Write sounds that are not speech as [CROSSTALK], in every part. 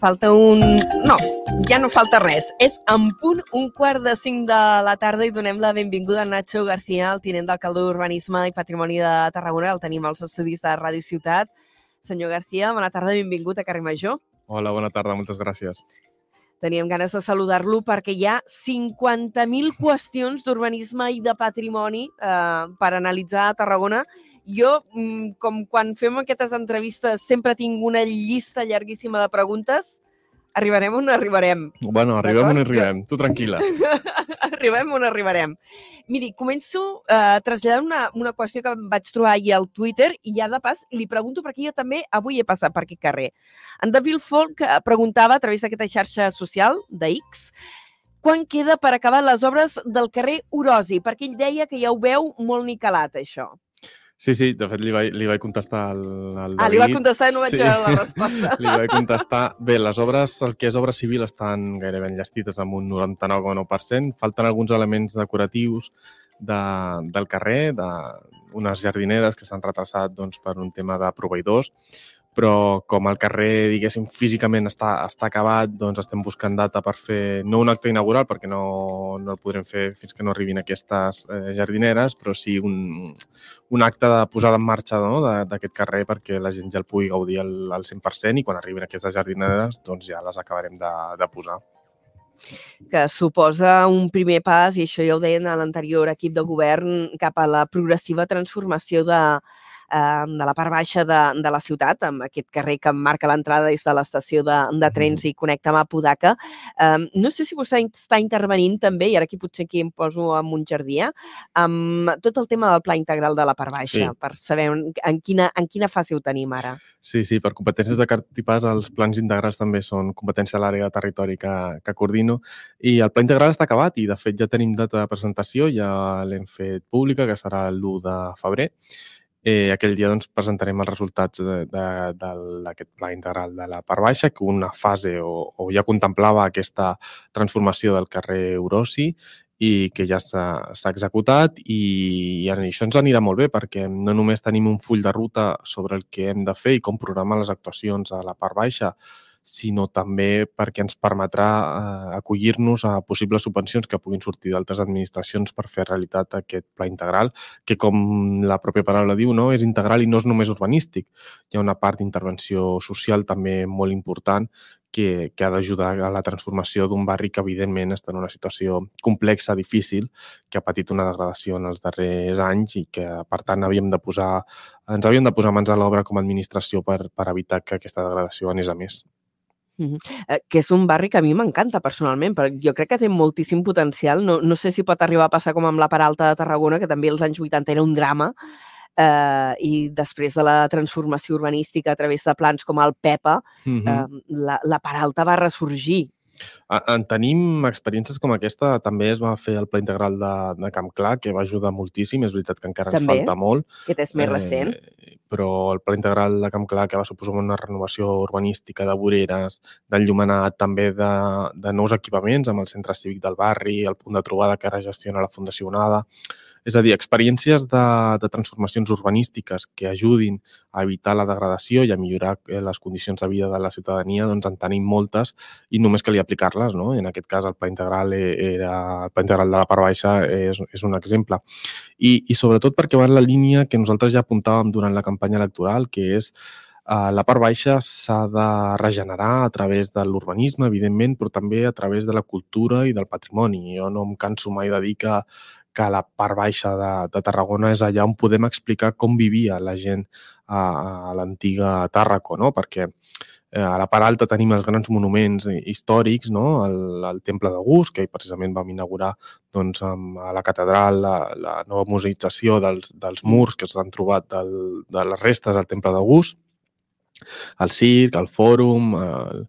Falta un... No, ja no falta res. És en punt un quart de cinc de la tarda i donem la benvinguda a Nacho García, el tinent d'alcalde d'Urbanisme i Patrimoni de Tarragona. El tenim als estudis de Ràdio Ciutat. Senyor García, bona tarda, benvingut a Carrer Major. Hola, bona tarda, moltes gràcies. Teníem ganes de saludar-lo perquè hi ha 50.000 qüestions d'urbanisme i de patrimoni eh, per analitzar a Tarragona jo, mm, com quan fem aquestes entrevistes, sempre tinc una llista llarguíssima de preguntes. Arribarem on arribarem. Bueno, arribem on arribem. Tu tranquil·la. [LAUGHS] arribem on arribarem. Miri, començo eh, traslladant una, una qüestió que vaig trobar ahir al Twitter i ja de pas li pregunto perquè jo també avui he passat per aquest carrer. En David Folk eh, preguntava a través d'aquesta xarxa social de X quan queda per acabar les obres del carrer Orosi, perquè ell deia que ja ho veu molt nicalat, això. Sí, sí, de fet li vaig, li vaig contestar al, al David. Ah, li va contestar i no vaig sí. veure la resposta. [LAUGHS] li vaig contestar. Bé, les obres, el que és obra civil, estan gairebé enllestides amb un 99,9%. Falten alguns elements decoratius de, del carrer, de, unes jardineres que s'han retrasat doncs, per un tema de proveïdors, però com el carrer, diguéssim, físicament està, està acabat, doncs estem buscant data per fer, no un acte inaugural, perquè no, no el podrem fer fins que no arribin aquestes eh, jardineres, però sí un, un acte de posada en marxa no, d'aquest carrer perquè la gent ja el pugui gaudir al, al 100% i quan arribin aquestes jardineres doncs ja les acabarem de, de posar. Que suposa un primer pas, i això ja ho deien a l'anterior equip de govern, cap a la progressiva transformació de, eh, de la part baixa de, de la ciutat, amb aquest carrer que marca l'entrada des de l'estació de, de trens i connecta amb Apodaca. Eh, no sé si vostè està intervenint també, i ara aquí potser aquí em poso amb un jardí, eh, amb tot el tema del pla integral de la part baixa, sí. per saber en quina, en quina fase ho tenim ara. Sí, sí, per competències de Cartipàs els plans integrals també són competència de l'àrea de territori que, que coordino i el pla integral està acabat i de fet ja tenim data de presentació, ja l'hem fet pública, que serà l'1 de febrer Eh, aquell dia doncs, presentarem els resultats d'aquest pla integral de la part baixa, que una fase o, o ja contemplava aquesta transformació del carrer Orosi i que ja s'ha executat i, i això ens anirà molt bé perquè no només tenim un full de ruta sobre el que hem de fer i com programar les actuacions a la part baixa, sinó també perquè ens permetrà eh, acollir-nos a possibles subvencions que puguin sortir d'altres administracions per fer realitat aquest pla integral, que com la pròpia paraula diu, no, és integral i no és només urbanístic. Hi ha una part d'intervenció social també molt important que, que ha d'ajudar a la transformació d'un barri que, evidentment, està en una situació complexa, difícil, que ha patit una degradació en els darrers anys i que, per tant, havíem de posar, ens havíem de posar mans a l'obra com a administració per, per evitar que aquesta degradació anés a més. Mm -hmm. eh, que és un barri que a mi m'encanta personalment, però jo crec que té moltíssim potencial. No, no sé si pot arribar a passar com amb la Paralta de Tarragona, que també als anys 80 era un drama, eh, i després de la transformació urbanística a través de plans com el PEPA, mm -hmm. eh, la, la Paralta va ressorgir en tenim experiències com aquesta. També es va fer el pla integral de, de Camp Clar, que va ajudar moltíssim. És veritat que encara També, ens falta molt. Aquest és més eh, recent. Però el pla integral de Camp Clar, que va suposar una renovació urbanística de voreres, d'enllumenat, també de, de nous equipaments amb el centre cívic del barri, el punt de trobada que ara gestiona la Fundació Onada, és a dir, experiències de, de transformacions urbanístiques que ajudin a evitar la degradació i a millorar eh, les condicions de vida de la ciutadania, doncs en tenim moltes i només calia aplicar-les. No? En aquest cas, el pla integral e, era el pla integral de la part baixa és, és un exemple. I, I sobretot perquè va en la línia que nosaltres ja apuntàvem durant la campanya electoral, que és Uh, la part baixa s'ha de regenerar a través de l'urbanisme, evidentment, però també a través de la cultura i del patrimoni. Jo no em canso mai de dir que que la part baixa de, de Tarragona és allà on podem explicar com vivia la gent a, a l'antiga Tàrraco, no? perquè eh, a la part alta tenim els grans monuments històrics, no? el, el Temple d'August, que precisament vam inaugurar doncs, amb, a la catedral la, la nova museïtzació dels, dels murs que s'han trobat del, de les restes del Temple d'August, el circ, el fòrum, el,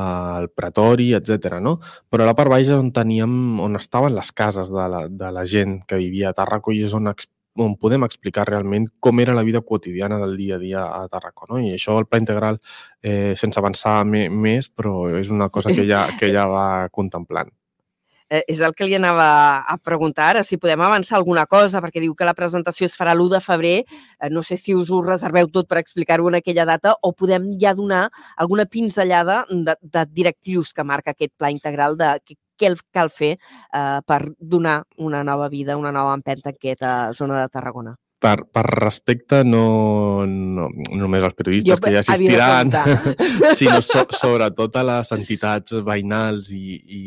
el pretori, etc. No? Però a la part baixa on teníem, on estaven les cases de la, de la gent que vivia a Tarraco i és on, on podem explicar realment com era la vida quotidiana del dia a dia a Tarraco. No? I això el pla integral, eh, sense avançar més, però és una cosa que ja, que ja va contemplant. eh, és el que li anava a preguntar ara, si podem avançar alguna cosa, perquè diu que la presentació es farà l'1 de febrer. Eh, no sé si us ho reserveu tot per explicar-ho en aquella data o podem ja donar alguna pinzellada de, de directius que marca aquest pla integral de què cal fer eh, per donar una nova vida, una nova empenta a aquesta zona de Tarragona? Per, per respecte no, no, no només als periodistes jo, que hi assistiran, [LAUGHS] sinó so, sobretot a les entitats veïnals i, i,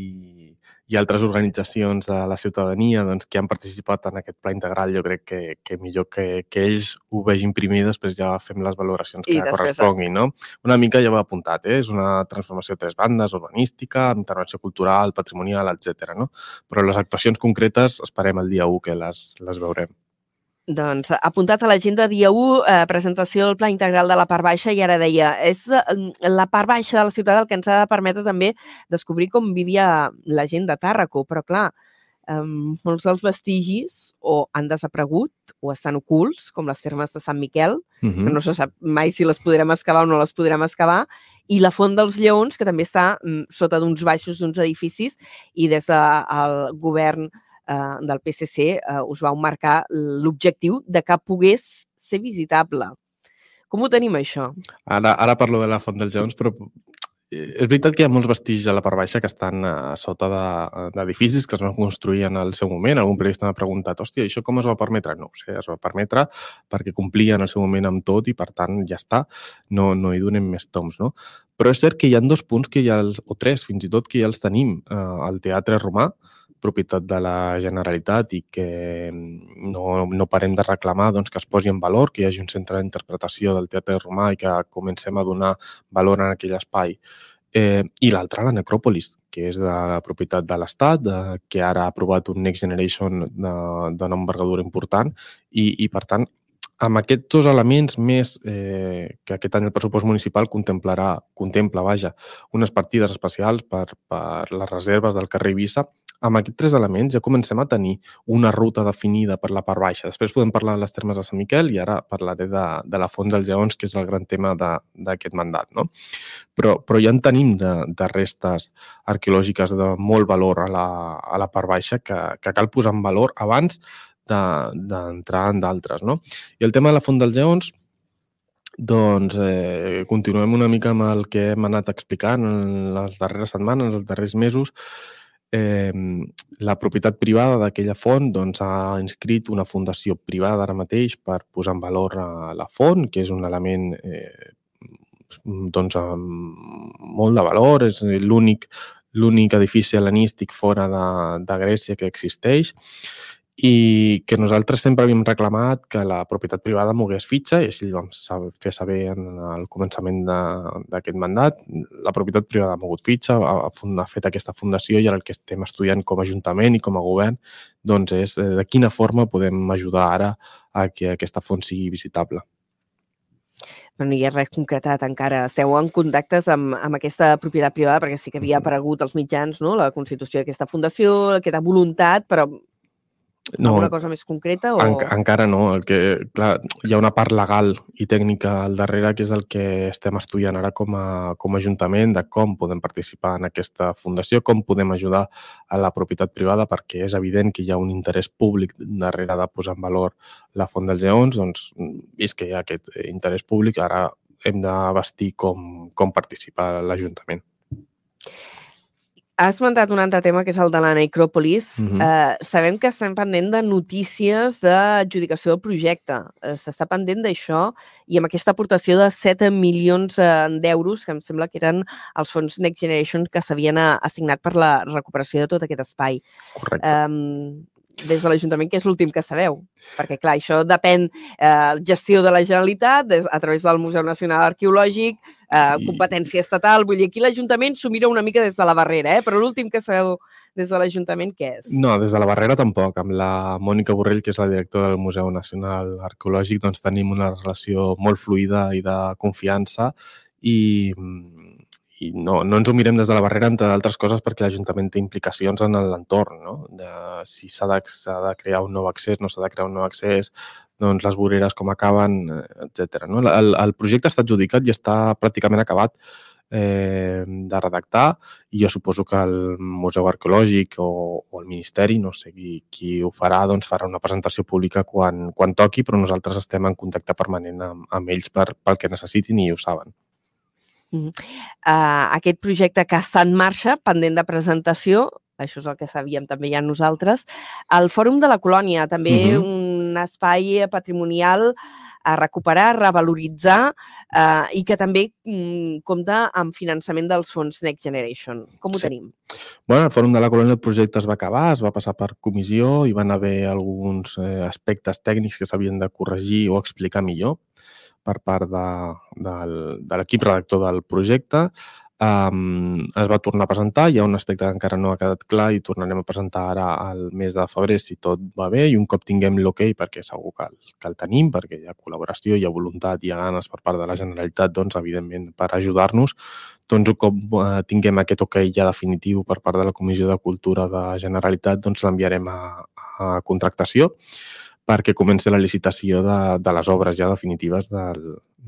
i altres organitzacions de la ciutadania doncs, que han participat en aquest pla integral. Jo crec que, que millor que, que ells ho vegin primer i després ja fem les valoracions que corresponguin. No? Una mica ja ho he apuntat, eh? és una transformació de tres bandes, urbanística, intervenció cultural, patrimonial, etc. No? Però les actuacions concretes esperem el dia 1 que les, les veurem. Doncs apuntat a l'agenda dia 1, eh, presentació del Pla Integral de la part baixa i ara deia, és eh, la part baixa de la ciutat el que ens ha de permetre també descobrir com vivia la gent de Tàrraco, però clar, eh, molts dels vestigis o han desaparegut o estan ocults, com les termes de Sant Miquel, uh -huh. que no se sap mai si les podrem excavar o no les podrem excavar, i la Font dels Lleons, que també està mm, sota d'uns baixos d'uns edificis, i des del govern eh, del PSC eh, us vau marcar l'objectiu de que pogués ser visitable. Com ho tenim, això? Ara, ara parlo de la Font dels Lleons, però eh, és veritat que hi ha molts vestigis a la part baixa que estan a sota d'edificis de, que es van construir en el seu moment. Algun periodista m'ha preguntat, hòstia, això com es va permetre? No ho sé, es va permetre perquè complia en el seu moment amb tot i, per tant, ja està, no, no hi donem més toms, no? Però és cert que hi ha dos punts que ja, els, o tres fins i tot, que ja els tenim. Eh, el Teatre Romà, propietat de la Generalitat i que no, no parem de reclamar doncs, que es posi en valor, que hi hagi un centre d'interpretació del teatre romà i que comencem a donar valor en aquell espai. Eh, I l'altra, la necròpolis, que és de la propietat de l'Estat, que ara ha aprovat un Next Generation d'una envergadura important i, i, per tant, amb aquests dos elements més eh, que aquest any el pressupost municipal contemplarà, contempla, vaja, unes partides especials per, per les reserves del carrer Eivissa, amb aquests tres elements ja comencem a tenir una ruta definida per la part baixa. Després podem parlar de les termes de Sant Miquel i ara parlaré de, de la Font dels Lleons, que és el gran tema d'aquest mandat. No? Però, però ja en tenim de, de restes arqueològiques de molt valor a la, a la part baixa que, que cal posar en valor abans d'entrar de, en d'altres. No? I el tema de la Font dels Lleons, doncs eh, continuem una mica amb el que hem anat explicant en les darreres setmanes, els darrers mesos, eh, la propietat privada d'aquella font doncs, ha inscrit una fundació privada ara mateix per posar en valor a la font, que és un element eh, doncs, amb molt de valor, és l'únic l'únic edifici hel·lenístic fora de, de Grècia que existeix i que nosaltres sempre havíem reclamat que la propietat privada mogués fitxa i així vam fer saber en el començament d'aquest mandat. La propietat privada ha mogut fitxa, ha, ha fet aquesta fundació i ara el que estem estudiant com a Ajuntament i com a govern doncs és eh, de quina forma podem ajudar ara a que aquesta font sigui visitable. No hi ha res concretat encara. Esteu en contactes amb, amb aquesta propietat privada perquè sí que havia aparegut als mitjans no? la constitució d'aquesta fundació, aquesta voluntat, però no, Alguna cosa més concreta? O... En, encara no. El que, clar, hi ha una part legal i tècnica al darrere que és el que estem estudiant ara com a, com a Ajuntament, de com podem participar en aquesta fundació, com podem ajudar a la propietat privada, perquè és evident que hi ha un interès públic darrere de posar en valor la Font dels Lleons, doncs, vist que hi ha aquest interès públic, ara hem de vestir com, com participar l'Ajuntament. Has esmentat un altre tema, que és el de la necròpolis. Uh -huh. eh, sabem que estem pendent de notícies d'adjudicació del projecte. Eh, S'està pendent d'això i amb aquesta aportació de 7 milions eh, d'euros, que em sembla que eren els fons Next Generation que s'havien assignat per la recuperació de tot aquest espai. Correcte. Eh, des de l'Ajuntament, que és l'últim que sabeu. Perquè, clar, això depèn eh, gestió de la Generalitat, des, a través del Museu Nacional Arqueològic, eh, competència estatal. Vull dir, aquí l'Ajuntament s'ho mira una mica des de la barrera, eh? però l'últim que sabeu des de l'Ajuntament, què és? No, des de la barrera tampoc. Amb la Mònica Borrell, que és la directora del Museu Nacional Arqueològic, doncs tenim una relació molt fluida i de confiança i, i no, no ens ho mirem des de la barrera, entre d'altres coses, perquè l'Ajuntament té implicacions en l'entorn, no? De si s'ha de, de crear un nou accés, no s'ha de crear un nou accés, doncs les voreres com acaben, etc. No? El, el projecte està adjudicat i està pràcticament acabat eh, de redactar i jo suposo que el Museu Arqueològic o, o el Ministeri, no sé qui, qui ho farà, doncs farà una presentació pública quan, quan toqui, però nosaltres estem en contacte permanent amb, amb ells per, pel que necessitin i ho saben. Uh, aquest projecte que està en marxa, pendent de presentació, això és el que sabíem també ja nosaltres, el Fòrum de la Colònia, també uh -huh. un espai patrimonial a recuperar, a revaloritzar eh, i que també mm, compta amb finançament dels fons Next Generation. Com ho sí. tenim? Bueno, el Fòrum de la Colònia el projecte es va acabar, es va passar per comissió i van haver alguns eh, aspectes tècnics que s'havien de corregir o explicar millor per part de, de, de l'equip redactor del projecte um, es va tornar a presentar. Hi ha un aspecte que encara no ha quedat clar i tornarem a presentar ara al mes de febrer si tot va bé i un cop tinguem l'ok, perquè segur que el, que el tenim, perquè hi ha col·laboració, hi ha voluntat, hi ha ganes per part de la Generalitat, doncs, evidentment, per ajudar-nos, doncs un cop uh, tinguem aquest ok ja definitiu per part de la Comissió de Cultura de Generalitat, doncs l'enviarem a, a contractació perquè comenci la licitació de, de les obres ja definitives del,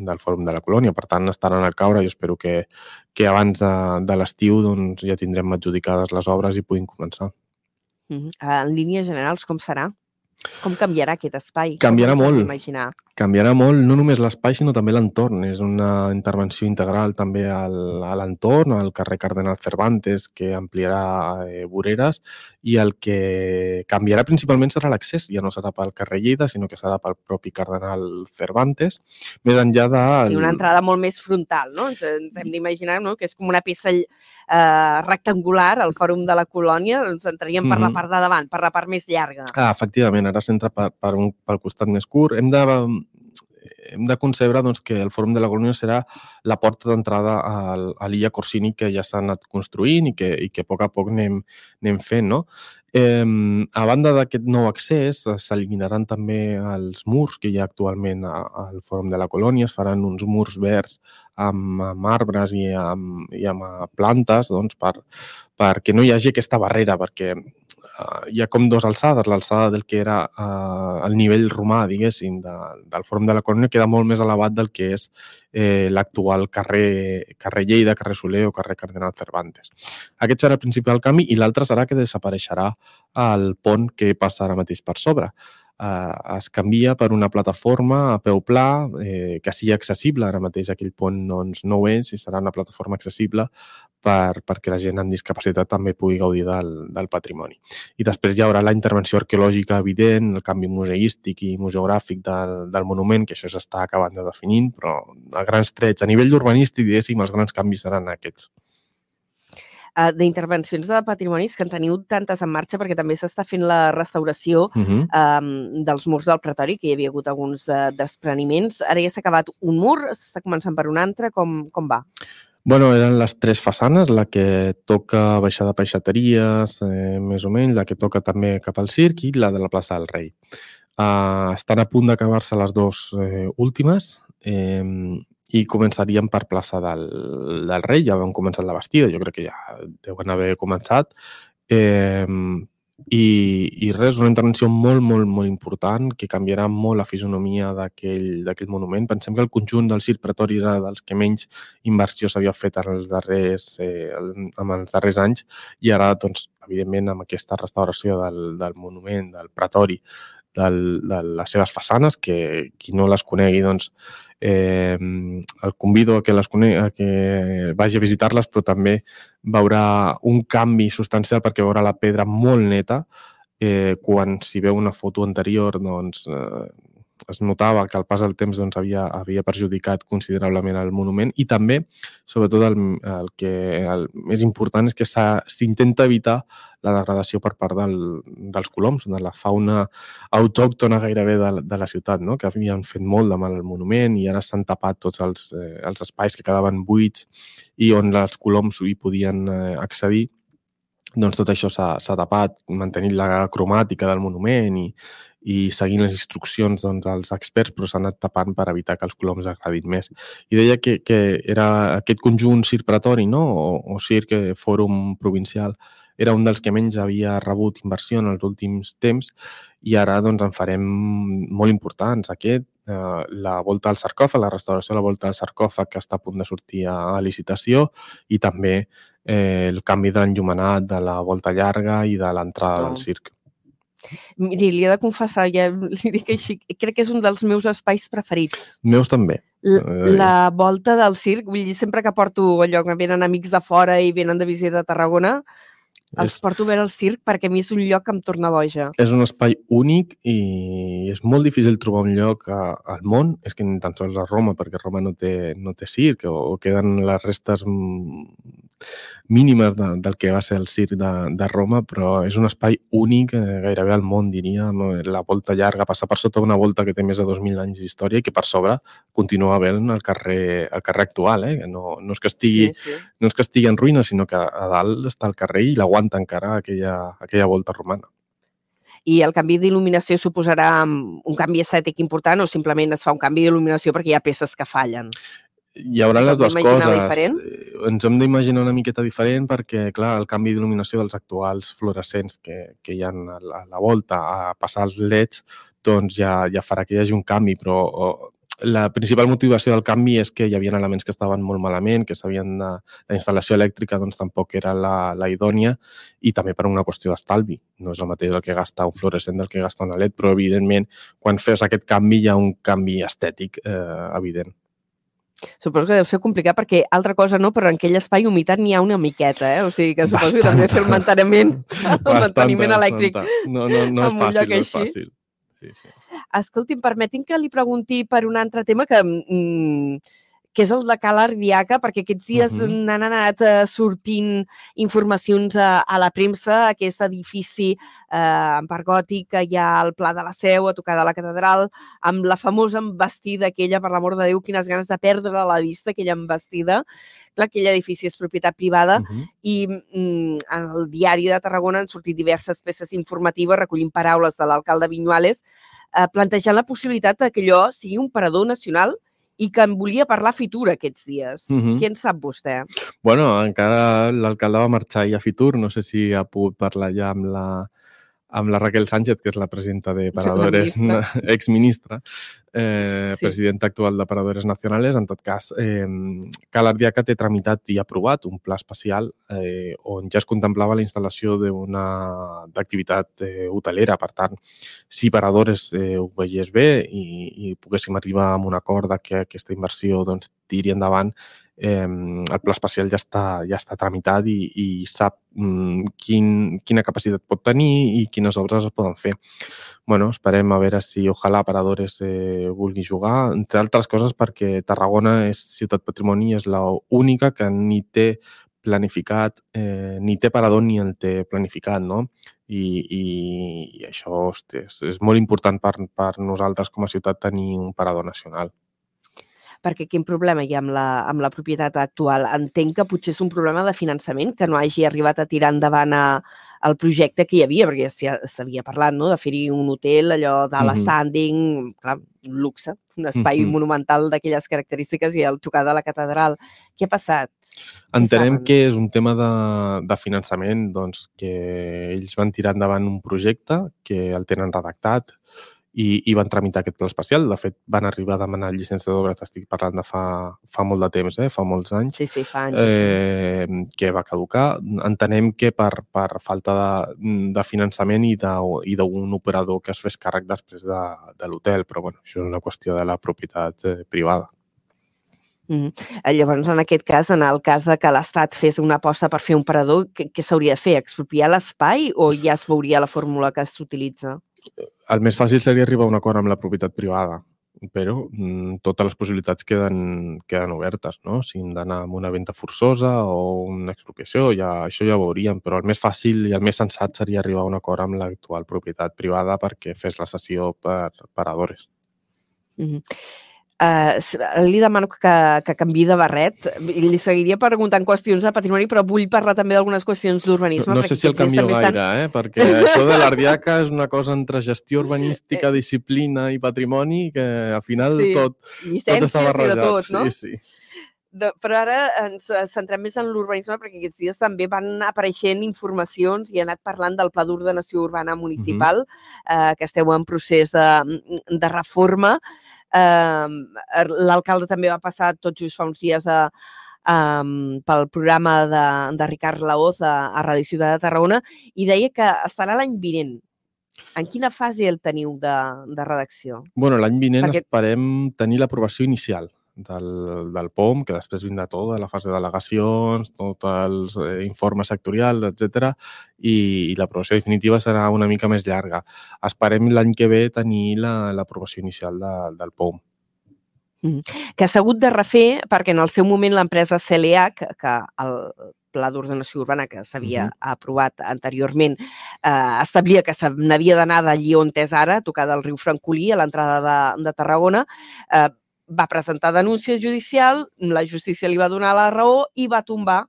del Fòrum de la Colònia. Per tant, estaran al caure i espero que, que abans de, de l'estiu doncs, ja tindrem adjudicades les obres i puguin començar. Mm -hmm. En línies generals, com serà? Com canviarà aquest espai? Canviarà molt. Imaginar? Canviarà molt, no només l'espai, sinó també l'entorn. És una intervenció integral també al, a l'entorn, al carrer Cardenal Cervantes, que ampliarà eh, voreres, i el que canviarà principalment serà l'accés. Ja no serà pel carrer Lleida, sinó que serà pel propi Cardenal Cervantes, més enllà de... Sí, una entrada molt més frontal, no? Ens, ens hem d'imaginar no? que és com una peça eh, rectangular, al Fòrum de la Colònia, ens entraríem per mm -hmm. la part de davant, per la part més llarga. Ah, efectivament, ara s'entra per, per un, pel costat més curt. Hem de hem de concebre doncs, que el Fòrum de la Colònia serà la porta d'entrada a l'illa Corsini que ja s'ha anat construint i que, i que a poc a poc anem, anem fent. No? Eh, a banda d'aquest nou accés, s'eliminaran també els murs que hi ha actualment al Fòrum de la Colònia, es faran uns murs verds amb, amb arbres i amb, i amb plantes doncs, per, perquè no hi hagi aquesta barrera, perquè uh, hi ha com dues alçades. L'alçada del que era uh, el nivell romà, diguéssim, de, del Fòrum de la Colònia queda molt més elevat del que és eh, l'actual carrer, carrer Lleida, carrer Soler o carrer Cardenal Cervantes. Aquest serà el principal canvi i l'altre serà que desapareixerà el pont que passa ara mateix per sobre eh, es canvia per una plataforma a peu pla eh, que sigui accessible. Ara mateix aquell pont doncs, no ho és i serà una plataforma accessible per, perquè la gent amb discapacitat també pugui gaudir del, del patrimoni. I després hi haurà la intervenció arqueològica evident, el canvi museístic i museogràfic del, del monument, que això s'està acabant de definir, però a grans trets, a nivell urbanístic, diguéssim, els grans canvis seran aquests uh, d'intervencions de patrimonis que en teniu tantes en marxa perquè també s'està fent la restauració uh -huh. um, dels murs del Pretori, que hi havia hagut alguns uh, despreniments. Ara ja s'ha acabat un mur, s'està començant per un altre, com, com va? Bueno, eren les tres façanes, la que toca baixada peixateries, eh, més o menys, la que toca també cap al circ i la de la plaça del Rei. Uh, estan a punt d'acabar-se les dues eh, últimes. Eh, i començaríem per plaça del, del Rei, ja vam començat la Bastida, jo crec que ja deuen haver començat, eh, i, i res, una intervenció molt, molt, molt important que canviarà molt la fisonomia d'aquell monument. Pensem que el conjunt del Circ Pretori era dels que menys inversió s'havia fet en els darrers, eh, en els darrers anys i ara, doncs, evidentment, amb aquesta restauració del, del monument, del Pretori, del, de les seves façanes, que qui no les conegui, doncs, eh, el convido a que, les a que vagi a visitar-les, però també veurà un canvi substancial perquè veurà la pedra molt neta, eh, quan si veu una foto anterior, doncs, eh, es notava que el pas del temps doncs, havia, havia perjudicat considerablement el monument i també, sobretot, el, el que el més important és que s'intenta evitar la degradació per part del, dels coloms, de la fauna autòctona gairebé de, de la ciutat, no? que havien fet molt de mal al monument i ara s'han tapat tots els, eh, els espais que quedaven buits i on els coloms hi podien eh, accedir doncs tot això s'ha tapat, mantenint la cromàtica del monument i, i seguint les instruccions doncs, dels experts, però s'ha anat tapant per evitar que els coloms agradin més. I deia que, que era aquest conjunt circulatori no? o, o circ fòrum provincial era un dels que menys havia rebut inversió en els últims temps i ara doncs, en farem molt importants. Aquest, eh, la volta al sarcòfag, la restauració de la volta al sarcòfag que està a punt de sortir a, a licitació i també eh, el canvi d'enllumenat de la volta llarga i de l'entrada Oh. del circ. Miri, li he de confessar, ja [LAUGHS] li dic així, crec que és un dels meus espais preferits. Meus també. L Eh. la volta del circ, vull dir, sempre que porto allò, que venen amics de fora i venen de visita a Tarragona, els És, porto a veure el circ perquè a mi és un lloc que em torna boja. és un espai únic i és molt difícil trobar un lloc a, al món, és que ni tan sols a Roma, perquè Roma no té, no té circ, o, o queden les restes mm, mínimes de, del que va ser el circ de, de Roma, però és un espai únic eh, gairebé al món, diria, amb la volta llarga, passar per sota una volta que té més de 2.000 anys d'història i que per sobre continua havent el carrer, el carrer actual, eh? que no, no és que estigui Sí, sí. no és que estigui en ruïna, sinó que a dalt està el carrer i l'aguanta encara aquella, aquella volta romana. I el canvi d'il·luminació suposarà mm, un canvi estètic important o simplement es fa un canvi d'il·luminació perquè hi ha peces que fallen? Hi haurà les dues coses. diferent? Eh, Ens hem d'imaginar una miqueta diferent perquè, clar, el canvi d'il·luminació dels actuals fluorescents que, que hi ha a la, a la volta a passar als leds, doncs ja, ja farà que hi hagi un canvi, però o, la principal motivació del canvi és que hi havia elements que estaven molt malament, que s'havien de... La instal·lació elèctrica doncs, tampoc era la, la idònia i també per una qüestió d'estalvi. No és el mateix el que gasta un fluorescent del que gasta una LED, però evidentment quan fes aquest canvi hi ha un canvi estètic eh, evident. Suposo que deu ser complicat perquè altra cosa no, però en aquell espai humitat n'hi ha una miqueta, eh? O sigui que suposo que també fer el manteniment, el manteniment elèctric. bastanta. No, no, no és fàcil, no és fàcil. Sí, sí. Escolti'm, permetin que li pregunti per un altre tema que, mm, que és el de Cala Ardiaca, perquè aquests dies uh. -huh. n'han anat eh, sortint informacions a, a la premsa, aquest edifici eh, en part gòtic que hi ha al Pla de la Seu, a tocar de la catedral, amb la famosa embestida aquella, per l'amor de Déu, quines ganes de perdre la vista, aquella embestida. Clar, aquell edifici és propietat privada, Uh -huh. i mm, al diari de Tarragona han sortit diverses peces informatives recollint paraules de l'alcalde Viñuales eh, plantejant la possibilitat que allò sigui un parador nacional i que en volia parlar Fitur aquests dies. Mhm. Què en sap vostè? Bueno, encara l'alcalde va marxar ja a Fitur, no sé si ha pogut parlar ja amb la, amb la Raquel Sánchez, que és la presidenta de Paradores, ministra. [LAUGHS] exministra, eh, Sí. presidenta actual de Paradores Nacionales. En tot cas, eh, Cal Ardiaca té tramitat i aprovat un pla especial eh, on ja es contemplava la instal·lació d'una d'activitat eh, hotelera. Per tant, si Paradores eh, ho veiés bé i, i poguéssim arribar a un acord que aquesta inversió doncs, tiri endavant, eh, el pla especial ja està, ja està tramitat i, i sap mm, quin, quina capacitat pot tenir i quines obres es poden fer. bueno, esperem a veure si ojalà Paradores eh, vulgui jugar, entre altres coses perquè Tarragona és ciutat patrimoni, és la única que ni té planificat, eh, ni té parador ni el té planificat, no? I, i, i això hosti, és, és molt important per, per nosaltres com a ciutat tenir un parador nacional. Perquè quin problema hi ha amb la, amb la propietat actual? Entenc que potser és un problema de finançament, que no hagi arribat a tirar endavant a, el projecte que hi havia, perquè ja s'havia parlat no? de fer-hi un hotel, allò de la Mhm. standing, clar, un luxe, un espai Mhm. monumental d'aquelles característiques i el tocar de la catedral. Què ha passat? Entenem que és un tema de, de finançament, doncs, que ells van tirar endavant un projecte que el tenen redactat i, i van tramitar aquest pla especial. De fet, van arribar a demanar llicència d'obra, t'estic parlant de fa, fa molt de temps, eh? fa molts anys, Sí, sí, fa anys. Eh... que va caducar. Entenem que per, per falta de, de finançament i d'un operador que es fes càrrec després de, de l'hotel, però bueno, això és una qüestió de la propietat eh, privada. Mm. Llavors, en aquest cas, en el cas de que l'Estat fes una aposta per fer un parador, què, què s'hauria de fer? Expropiar l'espai o ja es veuria la fórmula que s'utilitza? El més fàcil seria arribar a un acord amb la propietat privada, però mm, totes les possibilitats queden, queden obertes, no? Si hem d'anar amb una venda forçosa o una expropiació, ja, això ja ho veuríem, però el més fàcil i el més sensat seria arribar a un acord amb l'actual propietat privada perquè fes la cessió per paradores. Mm -hmm. Uh, li demano que, que canvi de barret. Li seguiria preguntant qüestions de patrimoni, però vull parlar també d'algunes qüestions d'urbanisme. No, no sé si el canvio gaire, estan... eh? perquè això de l'Ardiaca és una cosa entre gestió urbanística, disciplina i patrimoni que al final sí. tot, tot està barrejat. de tot, no? Sí, sí. De, però ara ens centrem més en l'urbanisme perquè aquests dies també van apareixent informacions i ha anat parlant del Pla d'Ordenació Urbana Municipal, mm -hmm. eh, que esteu en procés de, de reforma. Eh, L'alcalde també va passar tot just fa uns dies a, um, pel programa de, de Ricard Laoz a, a Ràdio Ciutat de Tarragona i deia que estarà l'any vinent. En quina fase el teniu de, de redacció? Bueno, l'any vinent Perquè... esperem tenir l'aprovació inicial del, del POM, que després vindrà tot, la fase de delegacions, tots els eh, informes sectorials, etc. I, i l'aprovació definitiva serà una mica més llarga. Esperem l'any que ve tenir la- l'aprovació inicial de, del POM. que s'ha hagut de refer perquè en el seu moment l'empresa CLH, que, que el pla d'ordenació urbana que s'havia Mhm. aprovat anteriorment, eh, establia que se n'havia d'anar d'allí on és ara, a tocar del riu Francolí, a l'entrada de, de Tarragona, eh, va presentar denúncia judicial, la justícia li va donar la raó i va tombar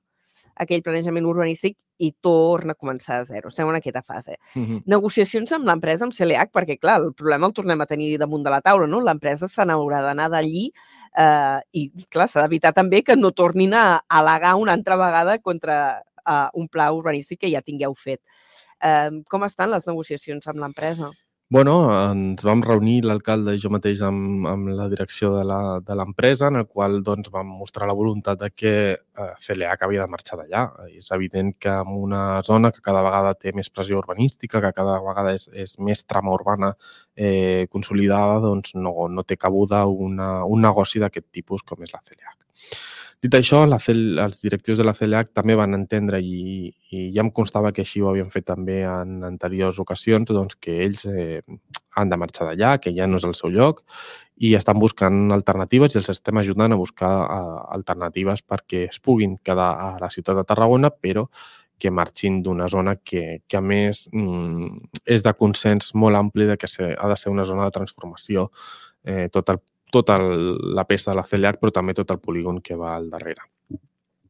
aquell planejament urbanístic i torna a començar a zero. Estem en aquesta fase negociacions amb l'empresa, amb CLH, perquè, clar, el problema el tornem a tenir damunt de la taula, no? L'empresa se n'haurà d'anar d'allí eh, i, clar, s'ha d'evitar també que no tornin a al·legar una altra vegada contra eh, un pla urbanístic que ja tingueu fet. Eh, com estan les negociacions amb l'empresa? Bueno, ens vam reunir l'alcalde i jo mateix amb, amb la direcció de l'empresa, en el qual doncs, vam mostrar la voluntat de que eh, CLH havia de marxar d'allà. És evident que en una zona que cada vegada té més pressió urbanística, que cada vegada és, és més trama urbana eh, consolidada, doncs no, no té cabuda una, un negoci d'aquest tipus com és la CLH. Dit això, la CL, els directius de la CLH també van entendre i, i ja em constava que així ho havien fet també en anteriors ocasions, doncs que ells eh, han de marxar d'allà, que ja no és el seu lloc i estan buscant alternatives i els estem ajudant a buscar eh, alternatives perquè es puguin quedar a la ciutat de Tarragona, però que marxin d'una zona que, que a més mm, és de consens molt ampli de que ha de ser una zona de transformació eh, tot el tota la peça de la CLH, però també tot el polígon que va al darrere.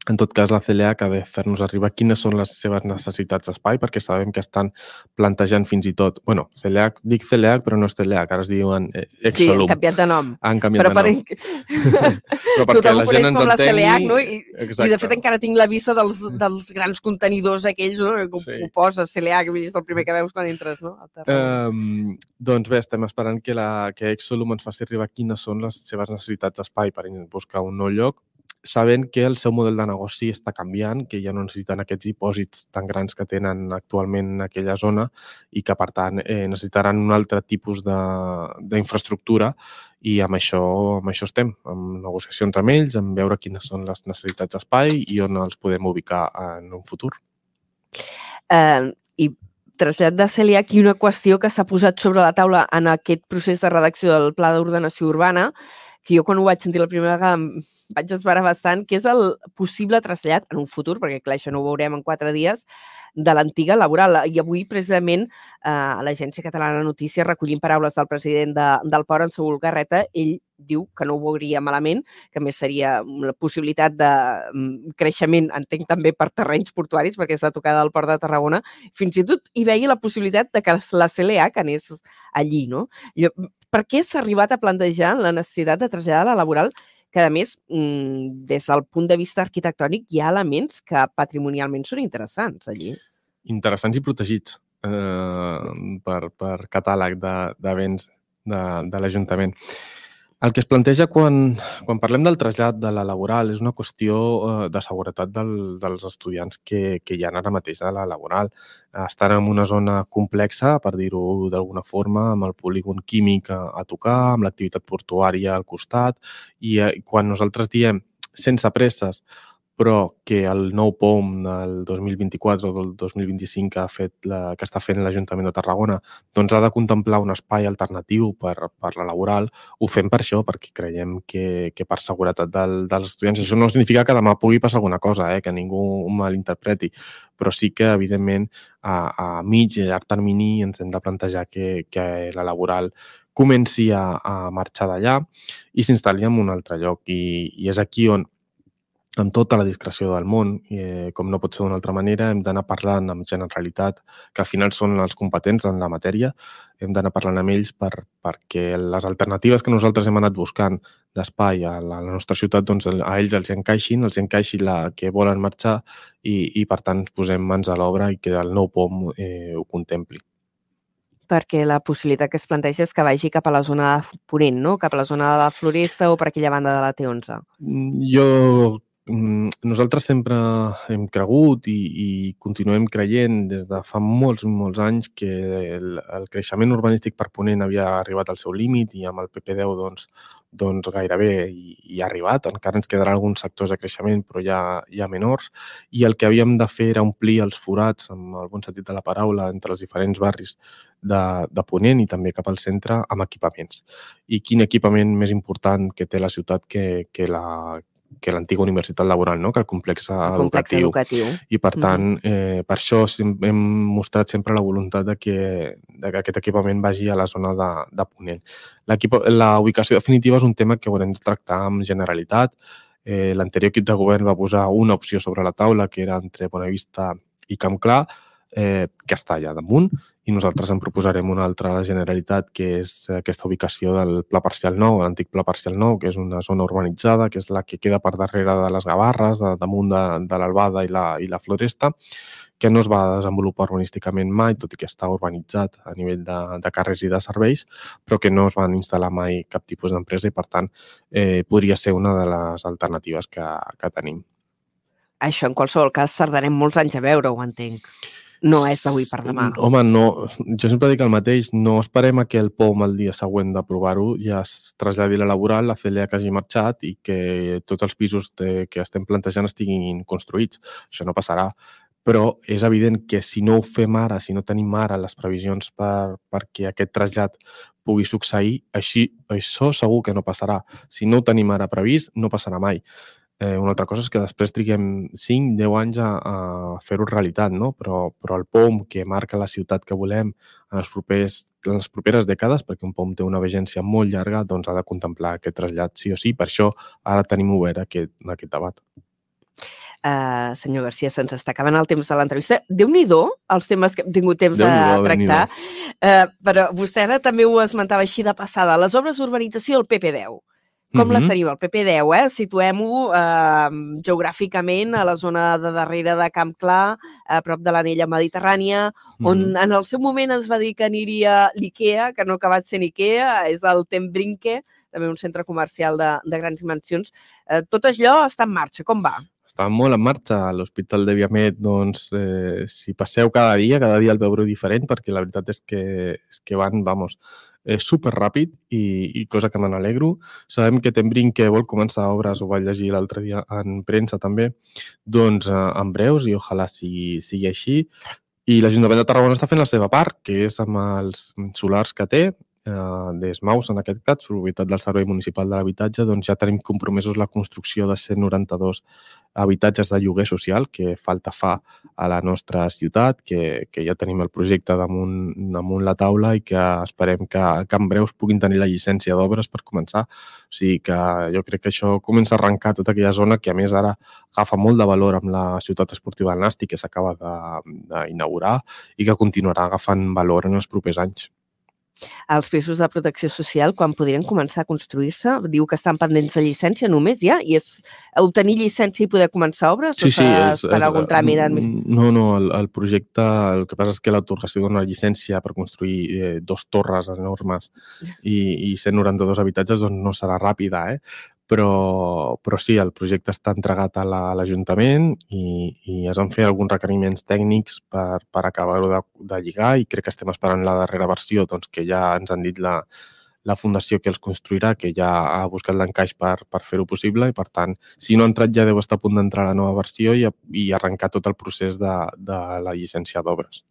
En tot cas, la CLH ha de fer-nos arribar quines són les seves necessitats d'espai, perquè sabem que estan plantejant fins i tot... bueno, CLH, dic CLH, però no és CLH, ara es diuen eh, Sí, Exolum. han canviat de nom. Han canviat Però, de per... nom. [LAUGHS] però perquè tothom la gent ens entengui... CLH, no? I, Exacte. I de fet encara tinc la vista dels, dels grans contenidors aquells, no? Que Sí. ho poses CLH, que és el primer que veus quan entres, no? Um, doncs bé, estem esperant que, la, que Exolum ens faci arribar quines són les seves necessitats d'espai per buscar un nou lloc, sabent que el seu model de negoci està canviant, que ja no necessiten aquests dipòsits tan grans que tenen actualment en aquella zona i que, per tant, eh, necessitaran un altre tipus d'infraestructura i amb això, amb això estem, amb negociacions amb ells, amb veure quines són les necessitats d'espai i on els podem ubicar en un futur. Eh, I trasllat de Cèlia aquí una qüestió que s'ha posat sobre la taula en aquest procés de redacció del Pla d'Ordenació Urbana, que jo quan ho vaig sentir la primera vegada em vaig esperar bastant, que és el possible trasllat en un futur, perquè clar, això no ho veurem en quatre dies, de l'antiga laboral. I avui, precisament, eh, a l'Agència Catalana de Notícies, recollint paraules del president de, del Port, en Saúl Garreta, ell diu que no ho veuria malament, que més seria la possibilitat de mm, creixement, entenc també per terrenys portuaris, perquè és la tocada del Port de Tarragona, fins i tot hi veia la possibilitat de que la CLH anés allí, no? Jo, per què s'ha arribat a plantejar la necessitat de traslladar la laboral que, a més, mm, des del punt de vista arquitectònic, hi ha elements que patrimonialment són interessants allí. interessants i protegits eh, per, per catàleg de, de béns de, de l'Ajuntament. El que es planteja quan, quan parlem del trasllat de la laboral és una qüestió eh, de seguretat del, dels estudiants que, que hi ha ara mateix a la laboral. Estan en una zona complexa, per dir-ho d'alguna forma, amb el polígon químic a, a tocar, amb l'activitat portuària al costat, i eh, quan nosaltres diem sense presses, però que el nou POM del 2024 o del 2025 que, ha fet la, que està fent l'Ajuntament de Tarragona doncs ha de contemplar un espai alternatiu per, per la laboral, ho fem per això, perquè creiem que, que per seguretat del, dels estudiants. Això no significa que demà pugui passar alguna cosa, eh, que ningú ho malinterpreti, però sí que, evidentment, a, a mig i llarg termini ens hem de plantejar que, que la laboral comenci a, a marxar d'allà i s'instal·li en un altre lloc. I, i és aquí on amb tota la discreció del món, eh, com no pot ser d'una altra manera, hem d'anar parlant amb Generalitat, que al final són els competents en la matèria, hem d'anar parlant amb ells per, perquè les alternatives que nosaltres hem anat buscant d'espai a la, a la nostra ciutat, doncs a ells els encaixin, els encaixi la que volen marxar i, i per tant, posem mans a l'obra i que el nou POM eh, ho contempli. perquè la possibilitat que es planteja és que vagi cap a la zona de Ponent, no? cap a la zona de la Floresta o per aquella banda de la T11. Mm, jo nosaltres sempre hem cregut i, i continuem creient des de fa molts, molts anys que el, el creixement urbanístic per Ponent havia arribat al seu límit i amb el PP10 doncs, doncs gairebé hi, hi ha arribat. Encara ens quedaran alguns sectors de creixement, però ja ha menors. I el que havíem de fer era omplir els forats, amb el bon sentit de la paraula, entre els diferents barris de, de Ponent i també cap al centre amb equipaments. I quin equipament més important que té la ciutat que, que la, que l'antiga universitat laboral, no? que el complex, el complex educatiu. educatiu. I, per tant, eh, per això hem mostrat sempre la voluntat de que, de que aquest equipament vagi a la zona de, de Ponent. La ubicació definitiva és un tema que haurem de tractar amb generalitat. Eh, L'anterior equip de govern va posar una opció sobre la taula, que era entre Bonavista i Camp Clar, eh, que està allà damunt, i nosaltres en proposarem una altra a la Generalitat, que és aquesta ubicació del Pla Parcial Nou, l'antic Pla Parcial Nou, que és una zona urbanitzada, que és la que queda per darrere de les Gavarres, de, damunt de, de l'Albada i, la, i la Floresta, que no es va desenvolupar urbanísticament mai, tot i que està urbanitzat a nivell de, de carrers i de serveis, però que no es van instal·lar mai cap tipus d'empresa i, per tant, eh, podria ser una de les alternatives que, que tenim. Això, en qualsevol cas, tardarem molts anys a veure, ho entenc no és d'avui per demà. Home, no, jo sempre dic el mateix, no esperem a que el POM el dia següent d'aprovar-ho ja es traslladi la laboral, la CLA que hagi marxat i que tots els pisos de, que estem plantejant estiguin construïts. Això no passarà. Però és evident que si no ho fem ara, si no tenim ara les previsions per, perquè aquest trasllat pugui succeir, així, això segur que no passarà. Si no ho tenim ara previst, no passarà mai. Eh, una altra cosa és que després triguem 5-10 anys a, a fer-ho realitat, no? però, però el POM que marca la ciutat que volem en, els propers, en les properes dècades, perquè un POM té una vigència molt llarga, doncs ha de contemplar aquest trasllat sí o sí. Per això ara tenim obert aquest, aquest debat. Uh, senyor Garcia, se'ns està acabant el temps de l'entrevista. Déu-n'hi-do els temes que hem tingut temps de tractar. Uh, però vostè ara també ho esmentava així de passada. Les obres d'urbanització, el PP10 com uh -huh. la seria el PP10, eh? Situem-ho eh, geogràficament a la zona de darrere de Camp Clar, a prop de l'anella mediterrània, on uh -huh. en el seu moment es va dir que aniria l'IKEA, que no ha acabat sent IKEA, és el Tembrinke, també un centre comercial de, de grans dimensions. Eh, tot això està en marxa, com va? Està molt en marxa. L'Hospital de Viamet, doncs, eh, si passeu cada dia, cada dia el veureu diferent, perquè la veritat és que, és que van, vamos, és super ràpid i, i cosa que me n'alegro. Sabem que Tembrin que vol començar obres, ho vaig llegir l'altre dia en premsa també, doncs eh, en breus i ojalà sigui, sigui així. I l'Ajuntament de Tarragona està fent la seva part, que és amb els solars que té, eh, d'ESMAUS, en aquest cas, Sobrevitat del Servei Municipal de l'Habitatge, doncs ja tenim compromesos la construcció de 192 habitatges de lloguer social que falta fa a la nostra ciutat, que, que ja tenim el projecte damunt, damunt la taula i que esperem que, que en breus puguin tenir la llicència d'obres per començar. O sigui que jo crec que això comença a arrencar tota aquella zona que a més ara agafa molt de valor amb la ciutat esportiva del Nàstic que s'acaba d'inaugurar i que continuarà agafant valor en els propers anys. Els pisos de protecció social, quan podrien començar a construir-se, diu que estan pendents de llicència només ja, i és obtenir llicència i poder començar obres sí, o sí, és, per algun tràmit No, no, el, el projecte, el que passa és que l'autorització dona llicència per construir eh, dos torres enormes i, i 192 habitatges doncs no serà ràpida, eh? Però, però sí, el projecte està entregat a l'Ajuntament la, i, i es van fer alguns requeriments tècnics per, per acabar-ho de, de lligar i crec que estem esperant la darrera versió, doncs, que ja ens han dit la, la fundació que els construirà, que ja ha buscat l'encaix per, per fer-ho possible i, per tant, si no ha entrat ja deu estar a punt d'entrar la nova versió i, i arrencar tot el procés de, de la llicència d'obres.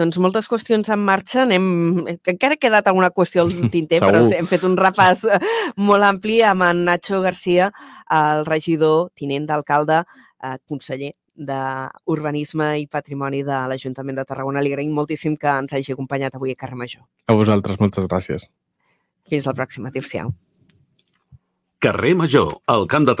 Doncs moltes qüestions en marxa. Anem... Encara ha quedat alguna qüestió al [LAUGHS] tinter, però hem fet un repàs eh, molt ampli amb en Nacho Garcia, el regidor, tinent d'alcalde, eh, conseller d'Urbanisme i Patrimoni de l'Ajuntament de Tarragona. Li agraïm moltíssim que ens hagi acompanyat avui a Carrer Major. A vosaltres, moltes gràcies. Fins la pròxima. Adéu-siau. Carrer Major, al Camp de